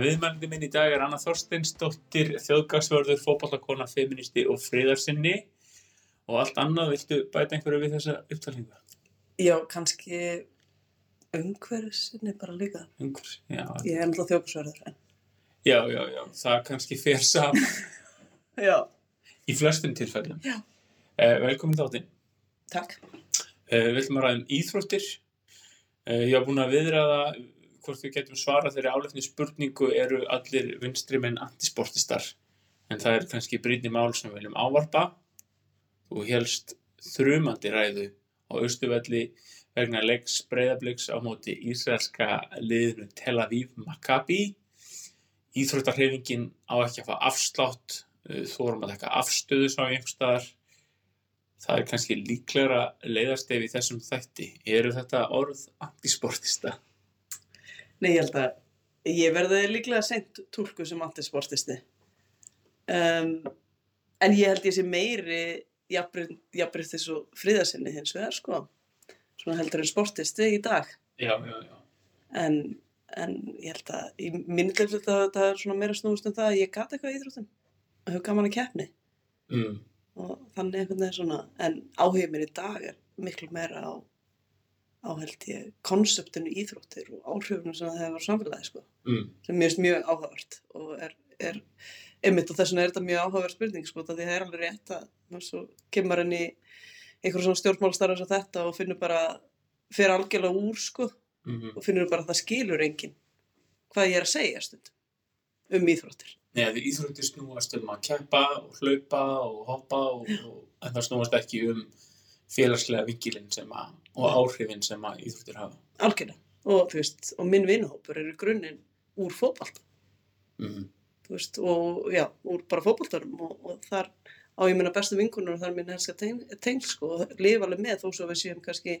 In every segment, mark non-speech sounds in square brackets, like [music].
Viðmælandi minn í dag er Anna Þorsteinsdóttir, þjóðgagsvörður, fótballakona, feministi og friðarsinni og allt annað. Viltu bæta einhverju við þessa upptalningu? Já, kannski umhverfisinni bara líka. Einhvers? Já, Ég er náttúrulega þjókusverður. En... já, já, já, það kannski fer saman [laughs] Já. í flestum tilfellum. Já. Uh, velkomin þáttinn. Takk. Við ætlum að ræða um íþróttir. Uh, ég hafa búin að viðræða hvort við getum svarað þeirri álefni spurningu eru allir vinstri menn antisportistar. En það er kannski brýnni mál sem við viljum ávarpa. Þú helst þrumandi ræðu á Östuvelli vegna leiks breyðabliks á móti ísraelska liðinu Tel Aviv Maccabi. Íþróttarhreyfingin á ekki að fá afslátt, þórum að taka afstöðu sá í einhver staðar. Það er kannski líklegra leiðarstef í þessum þætti. Eru þetta orð antisportista? Nei, ég held að ég verði líklega seint túlku sem antisportisti. Um, en ég held ég sé meiri jafnbreytt þessu friðarsinni hins vegar, sko. Svona heldur en sportisti í dag. Já, já, já. En, en ég held að, í minni til þetta það er svona meira snúist um það að ég gata eitthvað í íþróttum. Og hefur gaman að keppni. Mm. og þannig einhvern veginn svona en áhugið mér í dag er miklu meira á, á held ég konseptinu íþróttir og áhrifunum sem það hefur samfélagi sko, Mm. sem mér finnst mjög áhugavert og er, er einmitt og þess vegna er þetta mjög áhugavert spurning sko, því það er alveg rétt að svo kemur henni einhverjum svona stjórnmálstarfs á þetta og finnur bara fyrir algjörlega úr sko Mm og finnur bara að það skilur enginn hvað ég er að segja stund um íþróttir. Nei, því íþróttir snúast um að keppa og hlaupa og hoppa og, og, en það snúast ekki um félagslega vingilinn sem að, og áhrifin sem að íþróttir hafa. algjörlega og þú veist, og minn vinahópur er í grunninn úr fótbalta Mm. þú veist, og já, úr bara fótboltarum og, og þar á ég minna bestu vinkunur og þar minn helska tengl sko, og lifa alveg með þó svo við séum kannski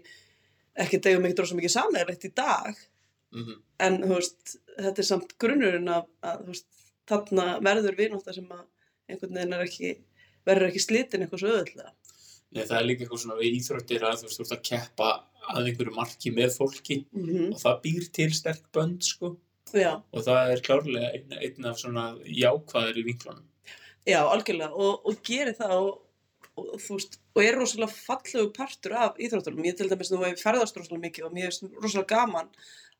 ekki degum ekki dróðsum mikið samlegarlegt í dag Mm. en þú veist, þetta er samt grunnurinn að, að þú veist, þarna verður vinóta sem að einhvern veginn er ekki verður ekki slitin eitthvað svo öðvöldlega Nei, það er líka eitthvað svona við íþróttir að þú veist, þú ert að keppa að einhverju marki með fólki mm -hmm. og það býr til sterk bönd, sko, já, og það er klárlega einn, einn af svona jákvæðir í vinklunum. já, algjörlega og, og gerir það og, og þú veist, og er rosalega fallegu partur af íþróttunum, ég til dæmis nú hef ferðast rosalega mikið og mér finnst rosalega gaman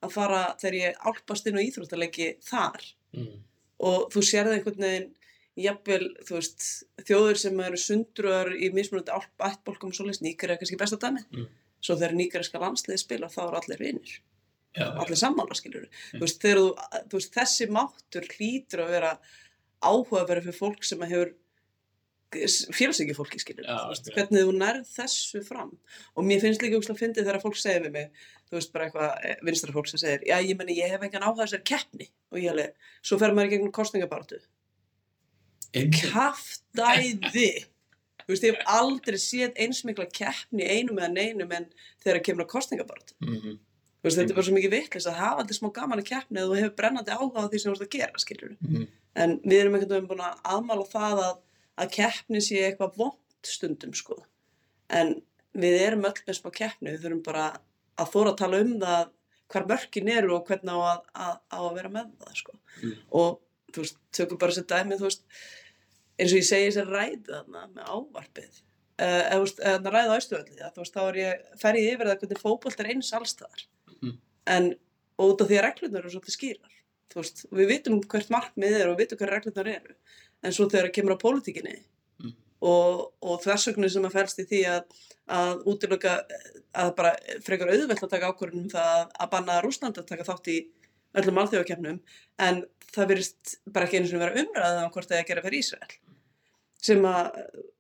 að fara þegar ég álpast inn á íþróttaleiki þar Mm. og þú sér það einhvern veginn jafnvel, þú veist, þjóður sem eru sundruðar í mismunandi ættbólkum og svoleiðis, nýkar er kannski besta dæmi Mm. svo þegar nýkariska landsliði spila þá eru allir vinir, Já, allir sammála skilur Mm. þú veist, þegar þú, þú veist, þessi máttur hlýtur að vera áhugaverið fyrir fólk sem hefur félagsekki fólki veist, já. hvernig þú nærð þessu fram og mér finnst líka úrslega að fyndi þegar fólk segir við mig þú veist bara eitthvað vinstra fólk sem segir já ég meni ég hef engan áhuga á þessari keppni og ég alveg, svo fer maður í gegnum kostningabartu. Kaftæði þú veist ég hef aldrei séð eins mikla keppni einum eða neinum en þegar það kemur að kostningabartu Mhm. þú veist þetta er bara svo mikið vitlis að hafa þetta smá gaman að keppni eða þú hefur brennandi áhuga á því sem þú ert að gera skilur Mhm. en við erum einhvern veginn búin að aðmála það að, að keppni sé eitthvað vond stundum sko. En við erum öll með smá keppni við þurfum bara að þóra að tala um það hvar mörkin eru og hvernig á að, að, á að vera með það sko. Mm. og eins og ég segi sér ræðu þarna með ávarpið uh, eða eða á þú veist, þá er ég, fer ég yfir það hvernig fótbolt er eins allstaðar Mm. en og út af því að reglunar eru svolítið skýrar veist, við vitum hvert markmið er og við vitum hver reglunar eru en svo þegar það kemur á pólitíkinni Mm. og, og þversögnu sem að fælst í því að, að útiloka að bara frekar auðvelt að taka ákvörðunum það að, að banna Rúsland að taka þátt í öllum alþjóðakefnum en það verist bara ekki einu sem vera umræðað um hvort það er að gera fyrir Ísrael sem að,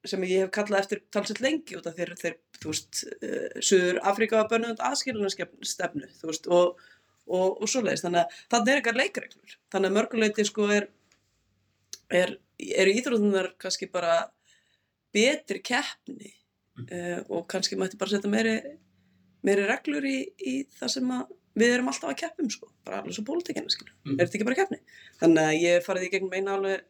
sem ég hef kallað eftir talsett lengi út af þeir, þeir þú veist, uh, Suður Afríka var bönnuð aðskilunarstefnu, þú veist, og, og, og svoleiðis, þannig að þannig er eitthvað leikreglur, þannig að mörguleiti sko er, er, eru íþrótunar kannski bara betri keppni uh, og kannski mætti bara setja meiri, meiri reglur í, í það sem að við erum alltaf að keppum sko, bara alveg svo pólitíkina skilur, Mm. er þetta ekki bara keppni? Þannig að ég farið í gegnum eina alveg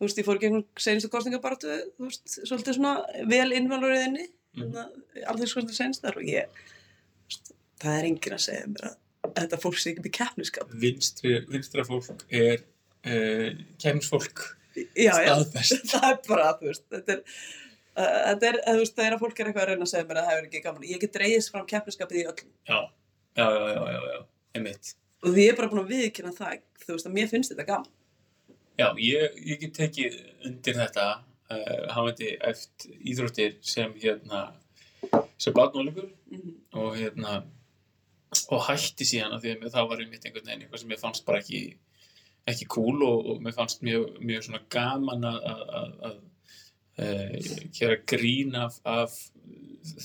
þú veist, ég fór gegnum senustu kostningabartu þú veist, svolítið svona vel innvaluriðinni Mm. mm. alþjóðskostningar senst þar og ég veist, það er enginn að segja mér að þetta fólk sé ekki með keppniskap. Vinstri, vinstra fólk er uh, kemsfólk Já, já, staðfest. [laughs] það er bara, þú veist, þetta er, uh, þetta er, þú veist, það er að fólk er eitthvað að reyna að segja mér að það hefur ekki gaman. Ég get dreigist fram keppniskapið í öllum Já, já, já, já, já, já, einmitt. og því ég er bara búin að viðkynna það, þú veist, að mér finnst þetta gaman. Já, ég, ég get tekið undir þetta uh, hafandi eftir íþróttir sem hérna sem barnóleikur Mm og hérna og hætti síðan að því að það var einmitt einhvern veginn eitthvað sem mér fannst bara ekki ekki cool og, og mér fannst mjög, mjög svona gaman að, að, uh, gera grín af, af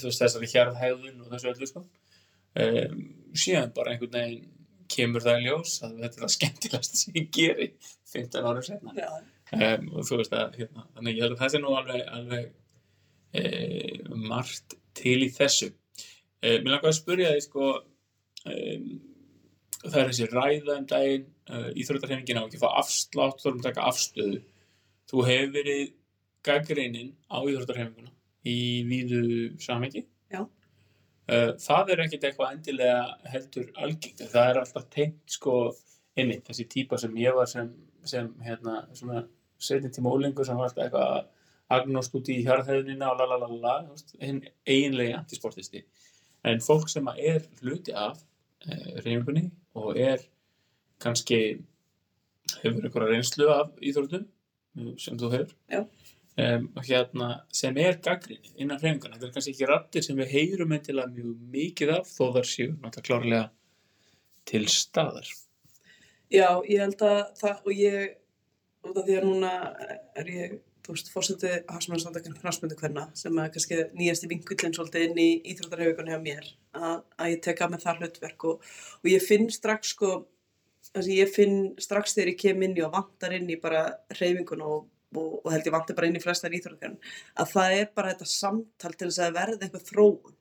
þessari hjarðhæðun og þessu öllu sko. Um, síðan bara einhvern veginn kemur það í ljós að þetta er það skemmtilegast sem ég geri 15 árum senna Já, um, og þú veist að hérna, þannig ég held að það sé nú alveg, alveg e, margt til í þessu. E, Mér langar að spyrja því sko um, það er þessi ræða um daginn uh, íþróttarhefingin á ekki að fá afslátt þú erum að taka afstöðu. Þú hefur verið gaggreinin á íþróttarhefinguna í víðu samhengi það er ekkit eitthvað endilega heldur algengt en það er alltaf tengt sko inni, þessi típa sem ég var sem, sem hérna, svona setjum tíma ólengur sem var alltaf eitthvað agnost út í hjarðhæðunina og lalalala, hinn eiginlega antisportisti. En fólk sem er hluti af e, reyfingunni og er kannski hefur einhverja reynslu af íþróttum eh, sem þú hefur Já. Um, hérna, sem er gaggrinni innan reyfingunna. Þetta er kannski ekki rattir sem við heyrum endilega mjög mikið af þó þar séu náttúrulega klárlega til staðar. Já, ég held að það, og ég, út af því að núna er ég, þú veist, fórsetið Hafsmannstandakinn knastmyndu hverna, sem er kannski nýjasti vinkullin svolítið inn í íþróttarhefingunni hjá mér, að, að ég teka með það hlutverk og, og ég finn strax, sko, þessi ég finn strax þegar ég kem inn í og vantar inn í bara hreyfingun og, og, og held ég vantar bara inn í flestar íþróttarhefingun, að það er bara þetta samtal til þess að verða eitthvað þróun.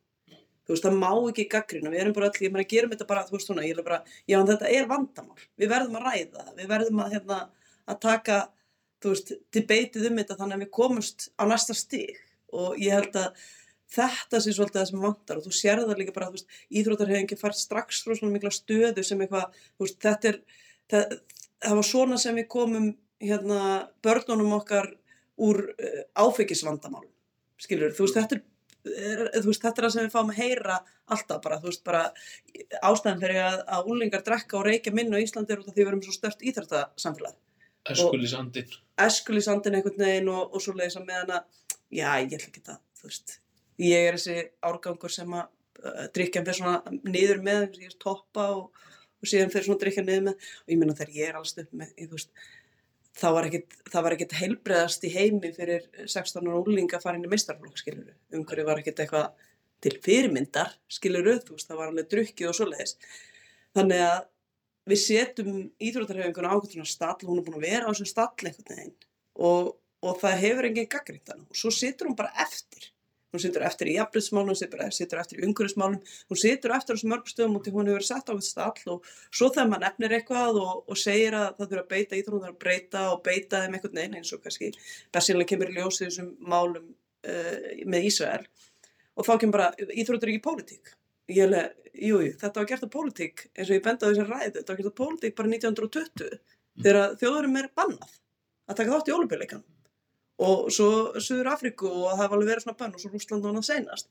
Þú veist, það má ekki gaggrina, við erum bara öll, ég meina, gerum þetta bara, þú veist, svona, ég er bara, já, þetta er vandamál, við verðum að ræða við verðum að, hérna, að taka, þú veist, debatið um þetta þannig að við komumst á næsta stig. Og ég held að þetta sé svolítið það sem vantar. Og þú sér það líka bara, þú veist, íþróttarhefingi fær strax frá svona mikla stöðu sem eitthvað, þú veist, þetta er, það, það var svona sem við komum, hérna, börnunum okkar úr uh, áfengisvandamálum, skilur, þú veist, þetta er er- þú veist, þetta er það sem við fáum að heyra alltaf bara, þú veist, bara ástæðan fyrir að, að úlingar drekka og reykja minna á Íslandi er út af því við erum svo stört íþrættasamfélag. Öskulisandinn. Eskulisandin einhvern veginn og, og svo leiðis að meðan að, já, ég ætla ekki það, þú veist, ég er þessi árgangur sem að uh, drikjan fyrir svona niður með, ég er toppa og, og síðan fyrir svona drikja niður með og ég meina þegar ég er alls upp með, ég, þú veist, þá var ekkit, það ekkit heilbreðast í heimi fyrir 16 ára úlinga að fara inn í meistarflokk, skiluru. Umhverju var ekkit eitthvað til fyrirmyndar, skiluru, þú veist, það var alveg drukkið og svoleiðis. Þannig að við setjum íþróttarhefinguna á einhvern svona stall, hún er búin að vera á þessum stall einhvern veginn og, og það hefur engin gaggrind hann og svo situr hún bara eftir. Hún situr eftir í jafnbryðsmálum, hún situr, situr eftir í umhverfismálum, hún situr eftir á þessum mörgum stöðum í hún hefur sett á einhvern stall og svo þegar maður nefnir eitthvað og, og segir að það þurfa að beita íþróttum, það þurfa að breyta og beita þeim einhvern veginn eins og kannski bersinlega kemur í ljósið þessum málum uh, með Ísrael. Og þá kemur bara íþróttur ekki pólitík. Ég hef alveg, jú, jú, þetta var gert að pólitík eins og ég benda á þessar ræðu, þetta var gert að pólitík bara 1920 þegar þjóðurum er bannað að taka þátt í ólupjuleikan og svo Suður Afríku og það var alveg verið svona bann og svo Rúsland og annað seinast.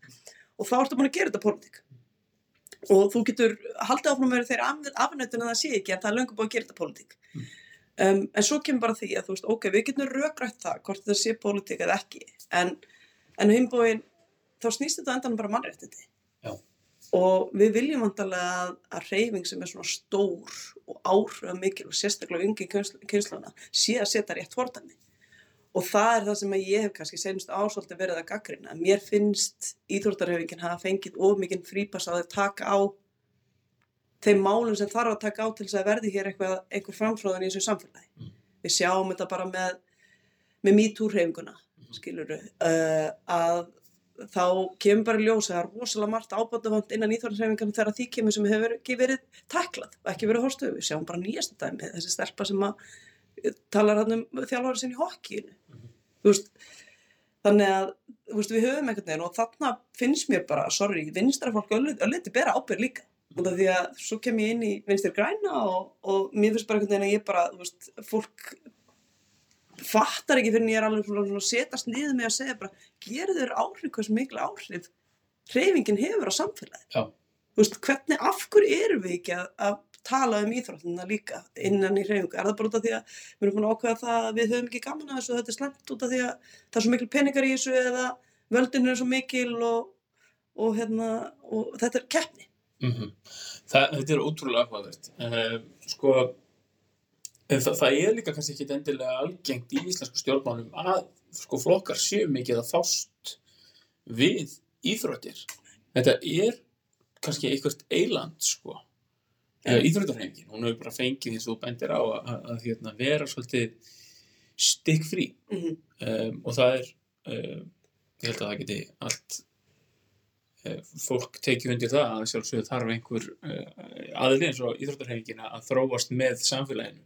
Og þá ertu búin að gera þetta pólitík. Og þú getur haldið áfram með þeirra afnötun að það sé ekki en það er löngu búin að gera þetta pólitík. Um, en svo kemur bara því að þú veist, ok, við getum rökrætt það hvort þetta sé pólitík eða ekki en, en himbóin þá snýst þetta á endanum bara mannréttindi. Já. og við viljum vantarlega að, að reyfing sem er svona stór og áhrif mikil og sérstaklega ungi kynsluna sé að setja rétt fordæmi og það er það sem ég hef kannski senst ásvöldi verið að gaggrina mér finnst íþróttarhefingin hafa fengið of mikinn frípass að þau taka á þeim málum sem þarf að taka á til þess að verði hér eitthvað, einhver framfróðan í þessu samfélagi Mm. við sjáum þetta bara með með MeToo-hreyfinguna skiluru, uh, að þá kemur bara í ljós að það er rosalega margt ábændavand innan íþjóðarsreifingarna þegar því kemur sem hefur ekki verið taklað og ekki verið horstuð. Við sjáum bara nýjasta dæmi, þessi stelpa sem að eh, talar hann um þjálfari sinni í hokkíinu. Veist, þannig að veist, við höfum einhvern veginn og þarna finnst mér bara, sorry, vinstra fólk ölliti bera ábyrg líka. út af því að svo kem ég inn í vinstir græna og, og mér finnst bara einhvern veginn að ég bara, veist, fólk fattar ekki fyrir en ég er alveg svona að setjast niður með að segja bara, gerðu þér áhrif, hversu mikil áhrif hreyfingin hefur á samfélagi. Já. Þú veist, hvernig, af hverju erum við ekki að, að tala um íþróttina líka innan í hreyfingu? Er það bara út af því að við erum búin að ákveða það að við höfum ekki gaman að þessu og þetta er slemt út af því að það er svo mikil peningar í þessu eða völdin er svo mikil og, og, hérna, og þetta er keppni. Mm það, þetta er ótrúlega áhugavert. Uh, sko, það, það er líka kannski ekki endilega algengt í íslensku stjórnmálum að sko, flokkar séu mikið að fást við íþróttir. Þetta er kannski eitthvað eiland, sko. Já. Íþróttarhefingin, hún hefur bara fengið og þú bendir á að, að, að hérna, vera svolítið stikkfrí. Mm um, og það er um, ég held að það geti allt uh, fólk tekið undir það að sjálfsögðu þarf einhver uh, aðli eins og íþróttarhefingina að þróast með samfélaginu.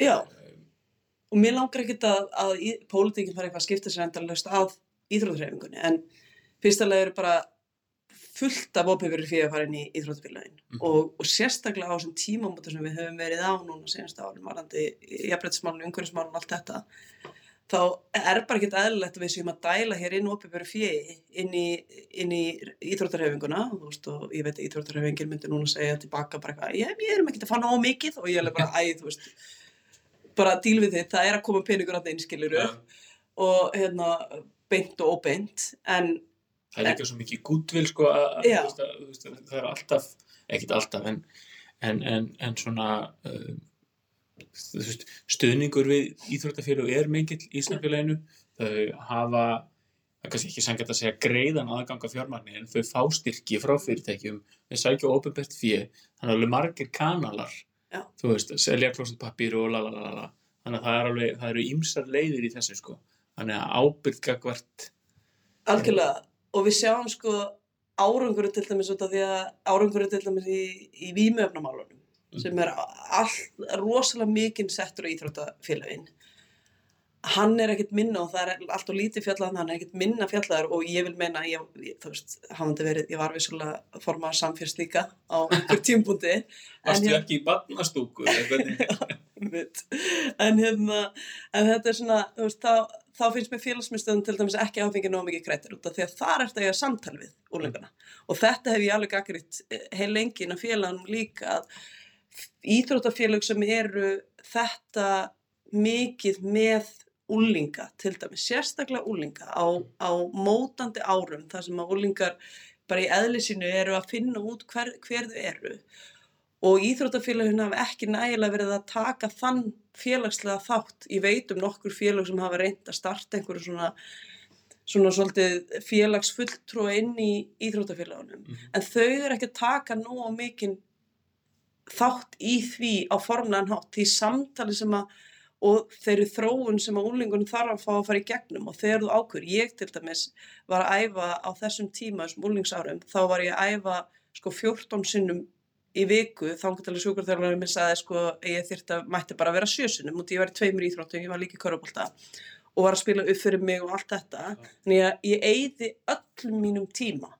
Já, um, og mér langar ekkert að, að í- pólitíkin fara eitthvað að skipta sér endalaust að íþróttarhefingunni, en fyrstulega eru bara fullt af ópefur fyrir að fara inn í íþróttafélagin. Mhm. og, og sérstaklega á þessum tímamóta sem við höfum verið á núna senast árum, varandi jafnbrettismálun, umhverfismálun og allt þetta þá er bara ekkert eðlilegt að við séum að dæla hér inn ópefur fyrir inn í, inn í íþróttarhefinguna og, þú veist, og ég veit að íþróttarhefingin myndi núna segja tilbaka bara eitthvað, ég, erum ekkert að fá nóg mikið. Og ég er bara, [laughs] æ, þú veist bara díl við þitt, það er að koma peningur að einskiluru ja, og hérna beint og óbeint. En það er líka svo mikið gútvil sko að, að, að, það er alltaf ekkit alltaf en, en, en, en svona uh, veist, stuðningur við íþróttafélug er mikill í samfélaginu þau hafa það er kannski ekki sangjart að segja greiðan aðganga fjármagni en þau fá styrki frá fyrirtækjum. Þau sækja ópenbært fjö þannig að alveg margir kanalar Já. þú veist, selja klósetpapír og lalalala þannig að það, er alveg, það eru ýmsar leiðir í þessu sko. Þannig að ábyrgð gagvart algjörlega og við sjáum sko árangur til dæmis út af því að árangur til dæmis í, í vímöfnamálunum Mm. sem er all, rosalega mikinn settur á íþróttafélagin hann er ekkert minna og það er allt og lítið fjallaðan, hann er ekkert minna fjallaðar og ég vil meina, ég, ég, þú veist, hafandi verið, ég var vissulega formað samfélst líka á [laughs] einhver tímpúndi Varstu hér- ekki í barnastúku? [laughs] en hérna en þetta er svona, þú veist, þá, þá finnst mér félagsmyndstöðum til dæmis ekki áfengi nóg mikið krættir út af því að þar er þetta að samtal við úrlengana og þetta hef ég alveg gaggritt heil lengi inn á félaganum líka að íþróttafélag sem eru þetta mikið með úlinga til dæmis, sérstaklega úlinga á, á mótandi árum þar sem að úlingar bara í eðli sínu eru að finna út hver, hver þau eru og íþróttafélagin hafa ekki nægilega verið að taka þann félagslega þátt. Ég veit um nokkur félag sem hafa reynd að starta einhverju svona, svona svolítið félagsfulltrúa inn í íþróttafélagunum. Mhm. En þau eru ekki að taka nóg mikinn þátt í því á formlegan hátt, því samtali sem að og þeirri þróun sem að úlingunum þarf að fá að fara í gegnum og þegar þú ákvör, ég til dæmis var að æfa á þessum tíma, þessum úlingsárum, þá var ég að æfa sko 14 sinnum í viku, alveg sjúkurþjálfarinn minn sagði sko ég þyrfti að mætti bara að vera sjösunum og ég var í tveimur íþróttum, ég var líka í körubólta og var að spila upp fyrir mig og allt þetta. Þannig að ég eyði öllum mínum tíma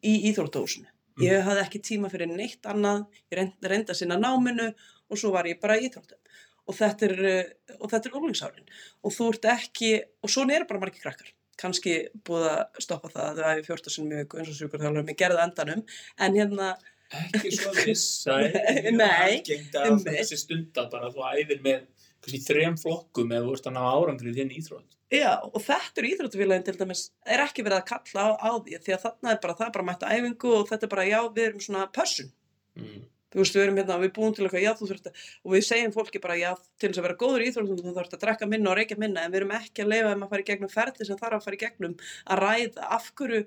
í íþróttahúsinu. Ég hafði ekki tíma fyrir neitt annað ég að sinna náminu og svo var ég bara í íþróttum og þetta er, uh, og þetta er úlingsárin og þú ert ekki, og svona eru bara margir krakkar kannski búið að stoppa það að þau æfi 14 sinni mjög eins og sjúkurþjálfarinn mér gerði á endanum en hérna Ekki svo [laughs] viss, það Nei, mjög nei, algengt að einmitt. þessi stunda bara þú æfir með kannski þrem flokkum eða þú ert að ná árangri í þinn íþrótt. Já, og þetta er íþróttufélagin til dæmis, er ekki verið að kalla á, á því, því að þarna er bara, það bara mætt að æfingu og þetta er bara, já, við erum svona person. Mm. Þú veist, við erum hérna, við búum til eitthvað, já, þú þurft að, og við segjum fólki bara, já, til þess að vera góður í íþróttum, þú þurft að drekka minna og reykja minna, en við erum ekki að leifa þeim að fara í gegnum ferli sem þarf að fara í gegnum að ræða af hverju,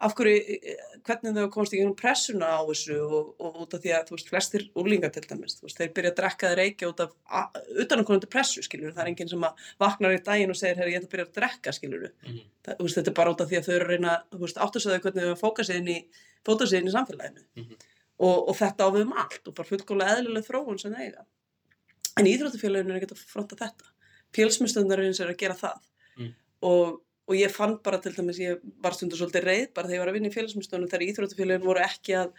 af hverju, eh, hvernig þau komast í gegnum pressuna á þessu og, og út af því að, þú veist, flestir úrlingar til dæmis, þú veist, þeir byrja að drekka þeir reykja út af, a- utan að komandi pressu, skilur, það er enginn sem að vaknar í daginn og segir, ég ætla að byrja að drekka, skilur, Mm. það, þú veist, þetta er bara út af því að þau eru að reyna, þú veist, áttu sig hvernig þau fóta sig inn í samfélaginu Mhm. Og, og þetta á við um allt og bara fullkóla eðlileg þróun sem eiga. En íþróttufélaginu er ekki að fronta þetta. Fjölsmyndstöndar er að gera það Mm. og, og ég fann bara til dæmis, ég var stundur svolítið reið bara þegar ég var að vinna í félagsmyndstöndunum þegar íþróttufélaginu voru ekki að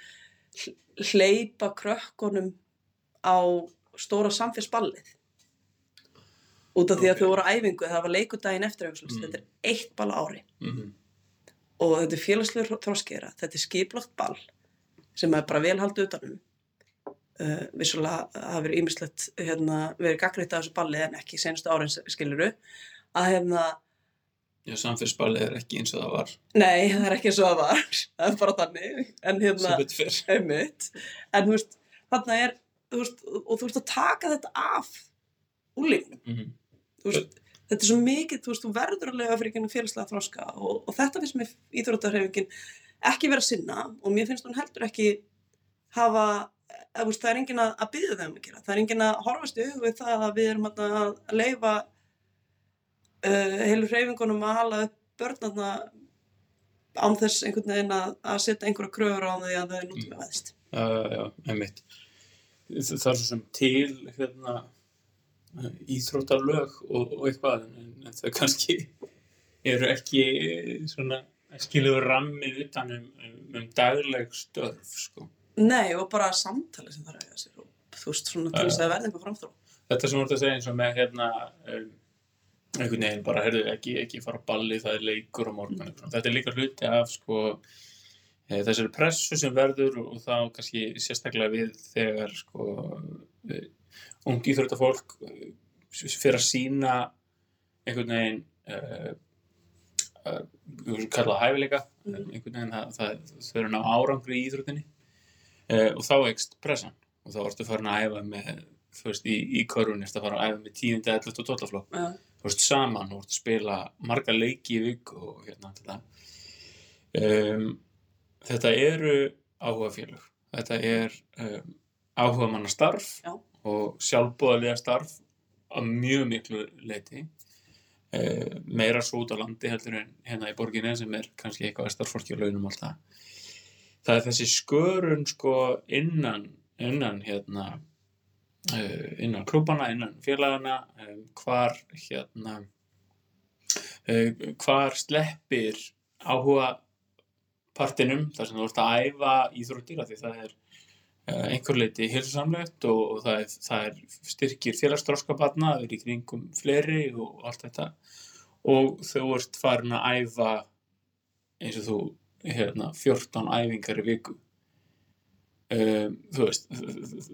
hl- hleypa krökkunum á stóra samfélagsballið út af því að þau voru á æfingu það var leikudaginn eftir Mm. mm. þetta er eitt ball ári mhm, og þetta er félagslegur þróskera þetta er skiplagt ball sem er bara vel haldið utanum uh, vissulega hafa verið ýmislegt hérna, verið gaggriðt af þessu balli en ekki senstu árin skiluru að hérna, já, samfélagsballið er ekki eins og það var. Nei það er ekki eins og það var. [laughs] Það er bara þannig. En hérna, einmitt. En þú veist, þarna er þú veist, og þú veist að taka þetta af úlífnum Mhm, þú veist, þetta er svo mikið, þú veist, þú verður að lega fyrir einhvern félagslega þroska og, og þetta finnst mér íþróttahreyfingin ekki vera sinna og mér finnst hún heldur ekki hafa, að, veist, það er enginn að, að byggja þeim að gera, það er enginn að horfast hug við það að við erum að, leifa uh, heilu hreyfingunum að hala upp börnarna án þess einhvern veginn að, að setja einhverja kröfur á því að þau nútum við veðist. já, já, einmitt. Það það er svo sem til hérna íþróttarlög og, og eitthvað en, en þau kannski eru ekki svona skiluður rammi utan um, um, um dagleg störf sko. Nei, og bara samtali sem það að eiga sér og þú veist, svona til þess að verði einhver framþró. þetta sem þú ert að segja eins og með hérna um, einhvern veginn bara, heyrðu, ekki, ekki fara balli, það er leikur á morgun mm. þetta er líka hluti af sko e, þessari pressu sem verður og þá kannski sérstaklega við þegar sko e, ung íþróttafólk e, fyrir að sína einhvern veginn e, e, kalla það hæfileika Mhm. einhvern veginn það, það, þau eru ná árangri í íþróttinni e, og þá ekst pressan. Og þá ertu farin að æfa með þú veist, í, í körfun ertu að fara að æfa með 10, 11 og 12 flokk. Já, þú veist, saman og þú ert að spila marga leiki í viku og hérna þetta. Um, þetta eru áhugafélög. Þetta er um, áhuga manna starf Já. og sjálfbúðalega starf að mjög miklu leiti uh, meira svo út á landi heldur en hérna í borginni sem er kannski eitthvað að starffólki og launum alltaf það. Er þessi skörun sko innan innan hérna uh, innan klúbana, innan félagana um, hvar hérna hvar sleppir áhuga partinum þar sem þú ert að æfa íþróttir af því það er einhver leiti hilsamlegt og, og það, er, það er styrkir félagsdróskabatna, það er í kringum fleiri og allt þetta. Og þú ert farin að æfa eins og þú hérna, 14 æfingar í viku. Um, þú veist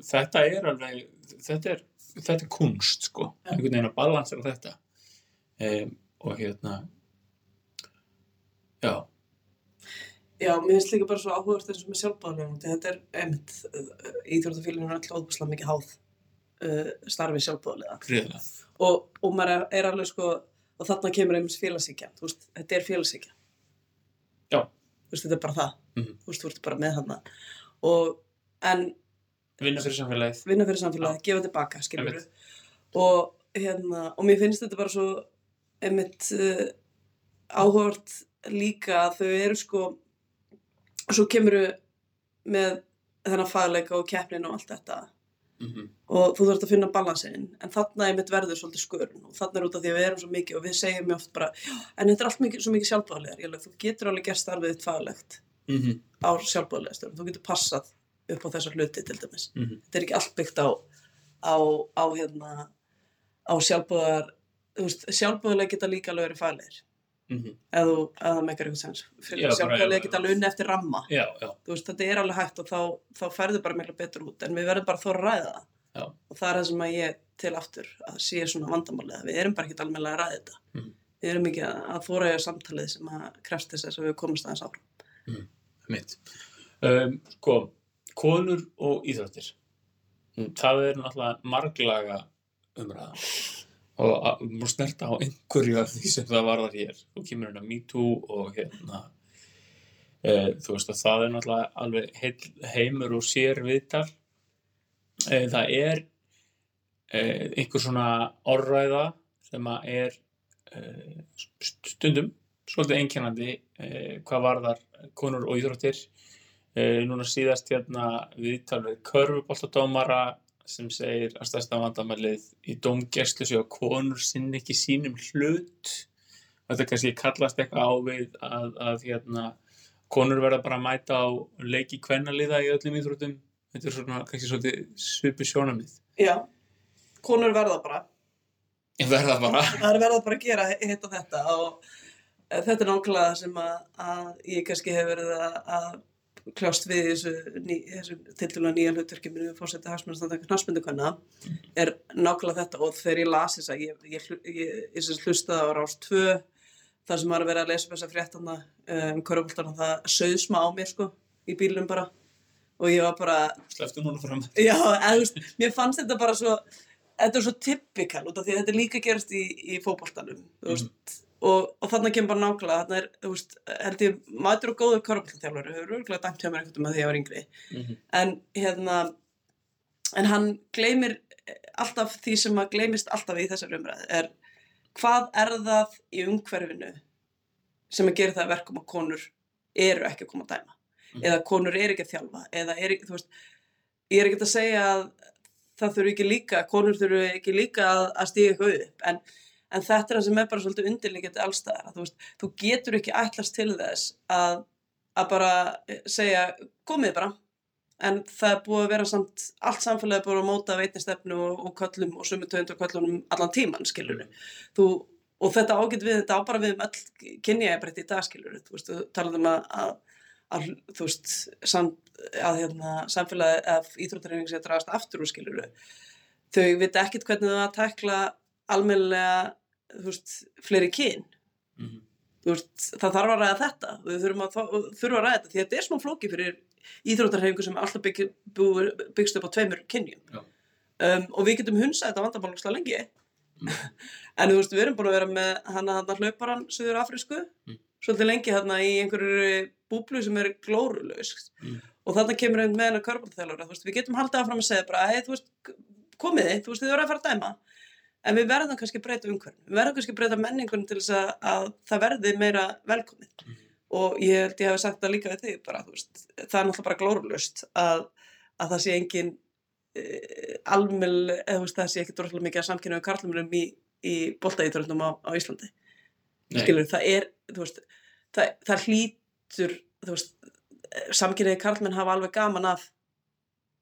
þetta er alveg þetta er, þetta er kunst sko. Einhvern veginn að balansera þetta. Um, og hérna já, Já, mér finnst líka bara svo áhugavert eins og með sjálfbáðlega. Þetta er einmitt, íþjóðarfélaginu er alltaf óbúslega mikið háð uh, starfi sjálfbáðlega. gríðlega Og, og maður er, er alveg sko, og þarna kemur einmitt félagsíkja. Þetta er félagsíkja. Já. Veist, þetta er bara það. Mhm. Þú veist, þú ert bara með þarna. Og, en vinna fyrir samfélagið vinna fyrir samfélagið, gefa tilbaka, skiljur og hérna, og mér finnst þetta bara svo einmitt uh, áhugavert líka að þau eru sko svo kemur með þennan fagleika og keppnin og allt þetta mm -hmm. og þú þarfst að finna balansinn en þarna einmitt verður svolítið skörun og þarna er út af því að við erum svo mikið og við segjum mjög oft bara, "Já, en þetta er allt mikið, svo mikið sjálfbáðlegar, þú getur alveg gert starfið þitt faglegt Mm -hmm. á sjálfbáðlega stjórn, þú getur passað upp á þessar hluti til dæmis Mhm. þetta er ekki allt byggt á á, á hérna á sjálfbúðar sjálfbúðarlega geta líka alveg verið faglegir Mhm. eða þú- ef það meikar eitthvað sens. Já, bara- sjálfbúðarlega geta alveg unni eftir ramma. Já, já, þú veist, þetta er alveg hægt og þá, þá færðu bara miklu betur út en við verðum bara þóra að ræða það. Já. og það er það sem að ég til aftur að sé svona vandamálið við erum bara ekki almennilega að ræða þetta. Mhm. við erum ekki að, að þóra að samtalið sem að krefst þess að við komumst aðeins áfram. Mitt um, sko, konur og íþróttir. Mm, það er náttúrulega marglaga umræða og múr snerta á einhverju af því sem það varðar hér. Þú kemur hérna Me Too og hérna e, þú veist að það er náttúrulega alveg heil, heimur og sér viðtal. E, það er e, einhver svona orðræða sem að er e, stundum svolítið einkennandi e, hvað varðar konur og íþróttir. E, núna síðast hérna viðtal við körfuboltadómara sem segir að stærsta vandamælið í dómgæslu séu að konur sinn ekki sínum hlut. Þetta kannski kallast eitthvað á við að, að hérna konur verða bara að mæta á leiki kvennaliða í öllum íþróttum. Þetta er svona kannski svolítið svipi sjónamið Já, konur verða bara. verða bara. Það er verða bara að gera hitt og þetta og þetta er nákvæmlega sem að, að ég kannski hef verið að, að kljást við þessu, ný, þessu tildulega nýja hlutverki minu fórseti hagsmennastandaka knásmyndukvæna er nákvæmlega þetta og þegar ég las þess að ég, ég, ég, ég, hlustaði á Rás 2 þar sem var að vera að lesa upp þessa fréttana um körfbóltan og það söð smá á mér sko í bílum bara. Og ég var bara sleftu núna fram. [laughs] Já, veist, mér fannst þetta bara svo, þetta er svo typikal út af því að þetta líka gerast í, í fótboltanum, þú veist, og, og þarna kemur bara nákvæmlega, þarna er, þú veist, held ég, maður og góður korfbóltaþjálfur, hefur örgulega dæmt hjá mér einhvern veginn að því ég var yngri, mm -hmm. en hérna, en hann gleymir alltaf því sem að gleymist alltaf í þessar umræði, er hvað er það í umhverfinu sem að gera það að verkum að konur eru ekki að koma að dæma Mhm. eða konur eru ekki að þjálfa eða er ekki, þú veist, ég er ekki að segja að það þurfi ekki líka, konur þurfi ekki líka að, að stíga eitthvað upp en, en þetta er það sem er bara svolítið undirlíkjandi allstæðar, þú veist, þú getur ekki ætlast til þess að, að bara segja, komið bara. En það er búið að vera samt allt samfélagið er búið að móta veitnistefnu og, og köllum og sumu tönd og köllunum allan tíman skilur þú, og þetta ágætt við þetta á bara við um all kynjaðið í dag skilur þú veist, þú talaðum að, að að, þú veist, sam, að hérna, samfélagi af íþróttarreining sé að dragast aftur úr skiluru. Þau vita ekkert hvernig það að tekla almennilega, þú veist, fleiri kyn. Mm -hmm. Þú veist, það þarf að ræða þetta. Við þurfum að, þurfum að ræða þetta því að þetta er smá flóki fyrir íþróttarreiningu sem alltaf bygg, byggst upp á tveimur kynjum. Um, og við getum hunsað þetta vandamálungslega lengi. Mm. [laughs] en þú veist, við erum búin að vera með hana hann hlauparan Suður Afrísku Mm. svolítið lengi hérna í einhverju búblu sem er glórulaus Mm. og þarna kemur einn með hennar körbálþjálfur við getum haldið áfram að segja bara hey, veist, komið þið, þú veist þið voru að fara að dæma en við verðum kannski að breyta umhverfum við verðum kannski að breyta menningunum til þess að, að það verði meira velkomið. Mm. og ég held ég hef sagt það líka við þig bara, veist, það er náttúrulega bara glórulaust að, að það sé engin uh, almel eða veist, það sé ekki droslega mikið að samkynna um karlumrum í, í boltaíþröndum á, á Íslandi. Skilur, það er, veist það, það hlýtur, þú veist samkynniði karlmenn hafa alveg gaman af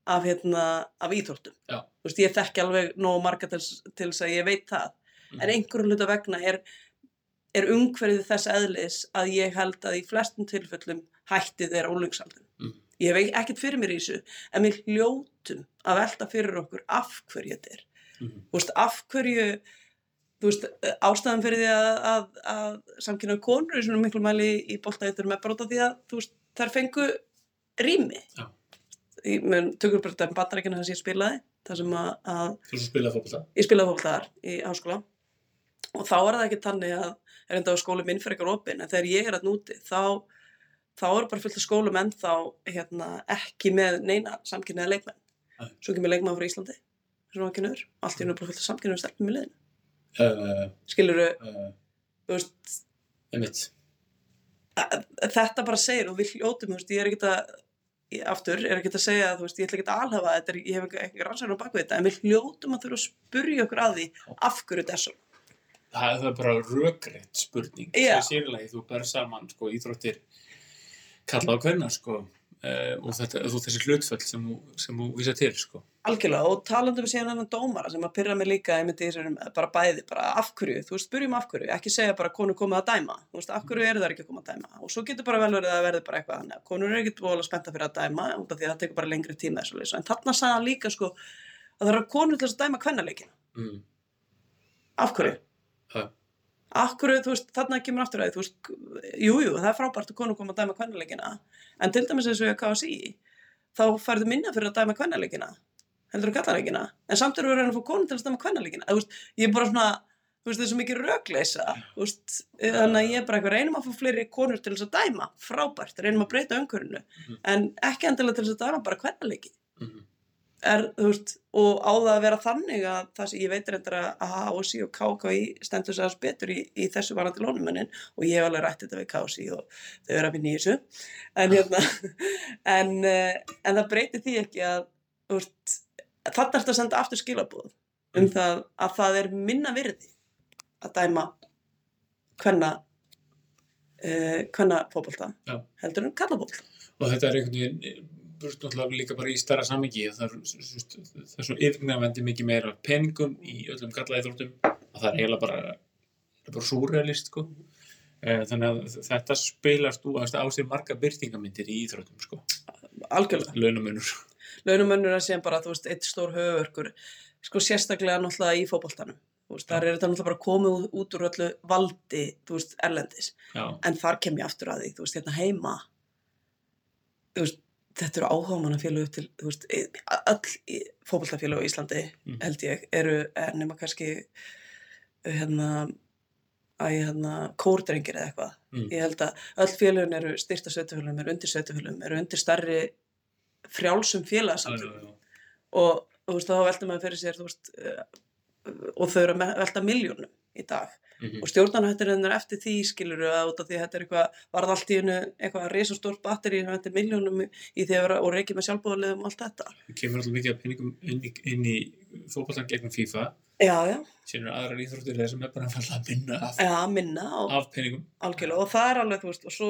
af hérna, af íþróttum veist, ég þekki alveg nóg marga til, til þess að ég veit það Mhm. en einhverjum hluta vegna er er umhverfið þess eðlis að ég held að í flestum tilfellum hætti þeirra úlingsaldin Mhm. ég hef ekkert fyrir mér í þessu en við hljótum að velta fyrir okkur af hverju þetta er Mhm. þú veist, af hverju veist, ástæðan fyrir því að, að, að samkynna konur í svona miklu mæli í boltaðið með af því að veist, þær fengu rými Já. Mun tökur bara þetta bandarækina þess að ég spilaði þar sem að, að spilaði ég spilaði fólktaðar í háskóla. Og þá er það ekki tannig að er enda á skóli minn fyrir eitthvað opinn en þegar ég er að núti þá þá er bara fullt af skólum en þá hérna, ekki með neina samkynniða leikmenn. Nei. svo kemur leikmann frá Íslandi sem var kynur, allt í hennu bara fullt af samkynniðum stelpum í liðinu. Uh, skilur uh, þú veist þetta bara segir og við veist, ég er ekkert að aftur, er ekkert að segja, þú veist, ég ætla ekki að alhafa þetta, ég hef ekki, ekki rannsæður á baku þetta en við hljótum að þurfa að spurja okkur að því af hverju þetta er svo Það er bara rökrétt spurning. Sér sérlega þú ber saman sko, íþróttir kalla á hverna sko, uh, og þetta, þessi hlutföll sem þú, sem þú vísa til sko. algjörlega og talandum síðan annan dómara sem að pyrra mig líka þessum bara bæði, bara af hverju, þú veist, spurjum af hverju ekki segja bara konu komið að dæma þú veist, af hverju eru það ekki að koma að dæma og svo getur bara vel verið að verði bara eitthvað þannig að konur eru ekkert búin að spenta fyrir að dæma út af því að það tekur bara lengri tíma þessu leysa en þarna sagði hann líka sko að það eru konur til að dæma kvennaleikina mm. af hverju? Hverju, þú veist, þarna kemur aftur að því, þú veist, jú, jú, það er frábært að konu koma að dæma kvennaleikina en til dæmis eins og ég KSI þá færðu minna fyrir að dæma kvennaleikina heldur að kallaleikina en samt eru við að reyna að fá konu til að dæma kvennaleikina þú veist, ég er bara svona, þú veist, það er svo mikið rögleisa, þú veist, þannig að ég er bara eitthvað reynum að fá fleiri konur til þess að dæma frábært, reynum að breyta umhverfinu Mhm. en ekki endilega til þess að dæma bara kvennaleiki Mm. Er, þú veist, og á það að vera þannig að það sem ég veit reyndar að HSI og KKI stendur sér betur í, í þessu varandi lónumennin og ég hef alveg rætt þetta við KSI og þau eru að vinna í þessu en hérna en, eh, en það breytir því ekki að þú veist, þarna ertu að senda aftur skilabúð um það að það er minna virði að dæma hvenna hvenna fótbolta Já. heldur en kallafótbolta. og þetta er einhvern veginn eh, burt náttúrulega líka bara í stærra samingi það er, það er svo yfirgnafendi mikið meira af peningum í öllum gallaðið að það er eiginlega bara, er bara súrealist sko. Eh, þannig að þetta spilast á sér marga byrtingamindir í íþróttum sko. Algjörlega. launamunur Launumönnur er síðan bara, þú veist, eitt stór höfverkur, sko sérstaklega náttúrulega í veist, þar er þetta náttúrulega bara komið út- út úr öllu valdi, þú veist, erlendis. já, En þar kem ég aftur að því, þú veist, hérna heima, þú veist, þetta eru áhugamannafélög til, þú veist, í- öll fótboltafélög á Íslandi, Mm. held ég, eru, er nema kannski, hérna, að ég hérna, kórdrengir eða eitthvað. Mm. Ég held að öll félögin eru styrta sveitufélögum, eru undir sveitufélögum, eru undir starri frjálsum félagsamtökum og þú veist, þá velta maður fyrir sér, þú veist, uh, og þau eru að velta miljónum í dag mhm, og stjórnarhættir eftir því skiluru að út af því að þetta er eitthvað varð allt í hennu eitthvað risastórt batteri sem þetta er miljónum í að vera og reykja með sjálfbúðarlegum og allt þetta. það kemur alltaf mikið af peningum inn í, inn í fótbollan gegnum FIFA. Já, já, aðrar íþróttir þeir sem er bara að falla að minna af, já, minna og af peningum. Algjörlega og það er alveg, þú veist, og svo,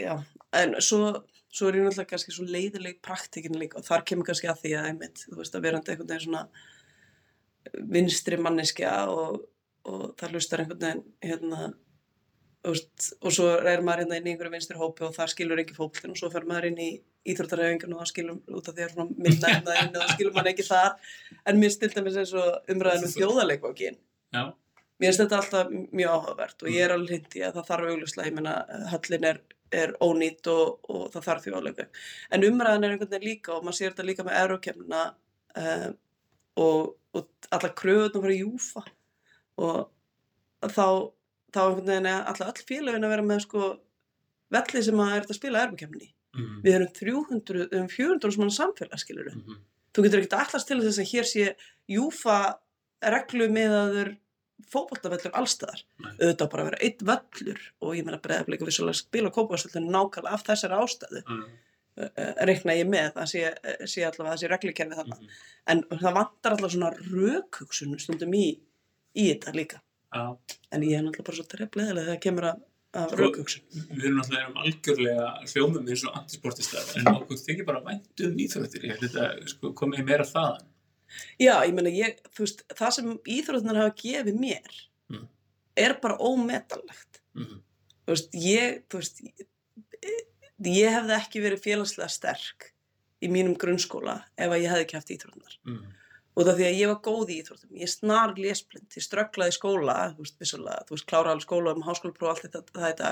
já, en svo, svo er ég náttúrulega kannski svo leiðileg praktikin líka og þar kemur kannski að því að einmitt, þú veist, að verandi einhvern veginn svona vinstri manneskja og, og það hlustar einhvern veginn, hérna, veist, og svo er maður hérna inn í einhverju vinstri hópi og þar skilur ekki fókbaltinn og svo fer maður inn í íþróttarhefingin og það skilur út af því að minna [laughs] hérna inn og það skilur maður ekki þar. En mér stilta mér sem svo umræðinu um þjóðarleikvókin já, Mér finnst þetta alltaf mjög áhugavert og ég er alveg hindi að það þarf augljóslega, ég meina, höllin er, er ónýtt og, og það þarf þjóðleika. En umræðan er einhvern veginn líka og maður sér þetta líka með eurokemna uh, og, og alla kröðunum fyrir júfa og þá, þá einhvern veginn er alla öll félagin að vera með sko velli sem að er þetta að spila eurokemni. mhm, Við erum 300, um 400 sem mann samfélag, skilur mhm, þú getur ekkert allast til þess að hér sé júfa reglu með að þur fótboltavellur allstaðar auðvitað bara að vera einn völlur og ég meina breyðafleika vissulega spila kópavarsvöllinu nákvæmlega af þessari ástæðu. Mhm, uh, reikna ég með það sé, sé allavega þessi reglukerfi þarna. Mhm. en það vantar alltaf svona rökhugsun stundum í, í þetta líka. Já. En ég er náttúrulega bara svo trefleðilega þegar það kemur að, að rökhugsun. við erum náttúrulega algjörlega hljómum eins og antisportistar en [laughs] okkur þykir bara vænt um íþróttir. Ég held þetta sko, komið meira þaðan. Já, ég meina, ég, þú veist, það sem íþróttunar hafa gefið mér Mm. er bara ómetanlegt. Mhm, Þú veist, ég, þú veist, ég, ég hefði ekki verið félagslega sterk í mínum grunnskóla ef að ég hefði haft íþróttunar. mhm, Og það því að ég var góð í íþróttum, ég snar lesblind, ég strögglaði skóla, þú veist, vissulega, þú veist, klára alveg skóla um háskólapróf allt þetta, þetta.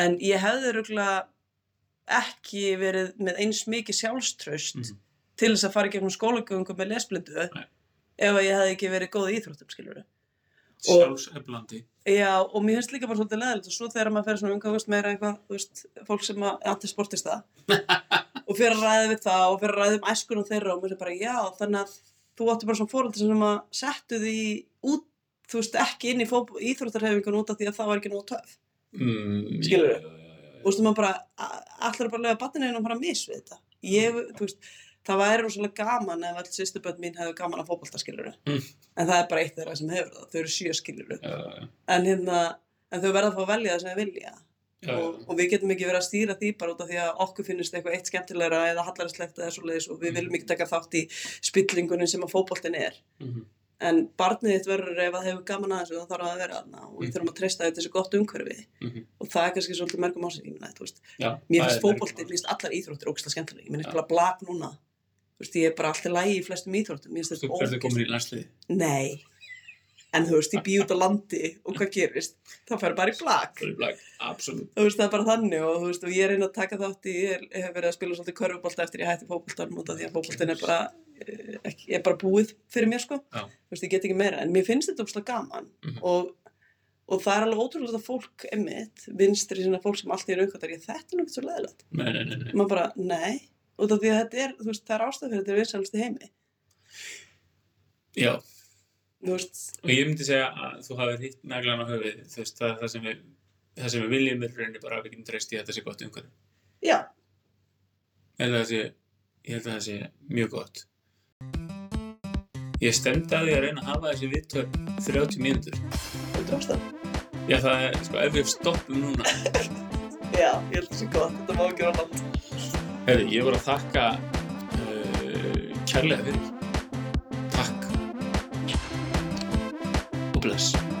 En ég hefði röglega ekki verið með eins mikið sjálfströst mhm. til þess að fara í gegnum skólagöngu með lesblindu Nei. ef að ég hefði ekki verið góð í íþróttum, skilur Og- sjálfseflandi Já, og mér finnst líka bara svolítið leðilegt og svo þegar maður fer svona umgangast meira eitthvað, þú veist, fólk sem að antisportist það [laughs] og fyrir að ræða við það og fyrir að ræða um æskunum þeirra og mér er bara, já, þannig að þú átti bara svona fóröldur sem að settu því út, þú veist, ekki inn í íþróttarhefingun út af því að það var ekki nóg töf. mm, já, já, Og þú veist, maður bara, allir bara að lega batninu inn og bara miss við þetta. Ég, þú veist, það væri rosalega gaman ef all sýstubönd mín hefðu gaman að fótbolta, skiluru. Mm. En það er bara eitt þeirra sem hefur það, þau eru sjö, já, já. En hérna, en þau verða að fá að velja það sem þau vilja. Og, og við getum ekki verið að stýra því bara út af því að okkur finnist eitthvað eitt skemmtilegra eða hallaristlegt eða svo leiðis og við Mhm. viljum ekki taka þátt í spillingunum sem að fótboltin er Mhm, en barnið þitt verður ef það hefur gaman að þessu þá þarf það að vera þarna og við Mhm. þurfum að treysta þetta þessi gott umhverfi mhm. og það er kannski svolítið mergum ásækjum Já, mér finnst merkilegt. mér finnst allar íþróttir ógæslega skemmtileg, ég minnst Já. bara blag núna veist, ég er bara alltaf lægi í flestum íþróttum mér finnst Þú verður komin í landsliði nei, en þú veist, ég bý út á landi og hvað gerist, þá fer bara í blag Það er þú veist það er bara þannig og veist og ég er einn að taka þátt í, ég er- hef verið að spila svolítið körfubólta eftir ég hætti fókbóltanum út af því að fókbóltin er bara eh, ekki, er bara búið fyrir mér sko. Já. þú veist ég get ekki meira en mér finnst þetta óslega gaman Mhm. og, og það er alveg ótrúlega að fólk emmitt, vinstri sinna fólk sem allt í raukvættar ég þetta er svo leðilegt þetta er, veist, það er ástæð veist, og ég myndi segja að þú hafið hitt naglan á höfuð þú veist, það, það, sem við, það sem við viljum er rauninni bara að við getum treyst í þetta sé gott umhverfi. Já, ég held að það sé, ég held að það sé mjög gott. Ég stemdi að því að reyna að hafa þessi viðtöl 30 mínútur. Þú tókst það? Já, það er, sko, ef við stoppum núna. [laughs] Já, ég held að það sé gott, þetta má ekki vera nátt. Herri, ég var að þakka uh, kærlega fyrir. Takk. Og bless.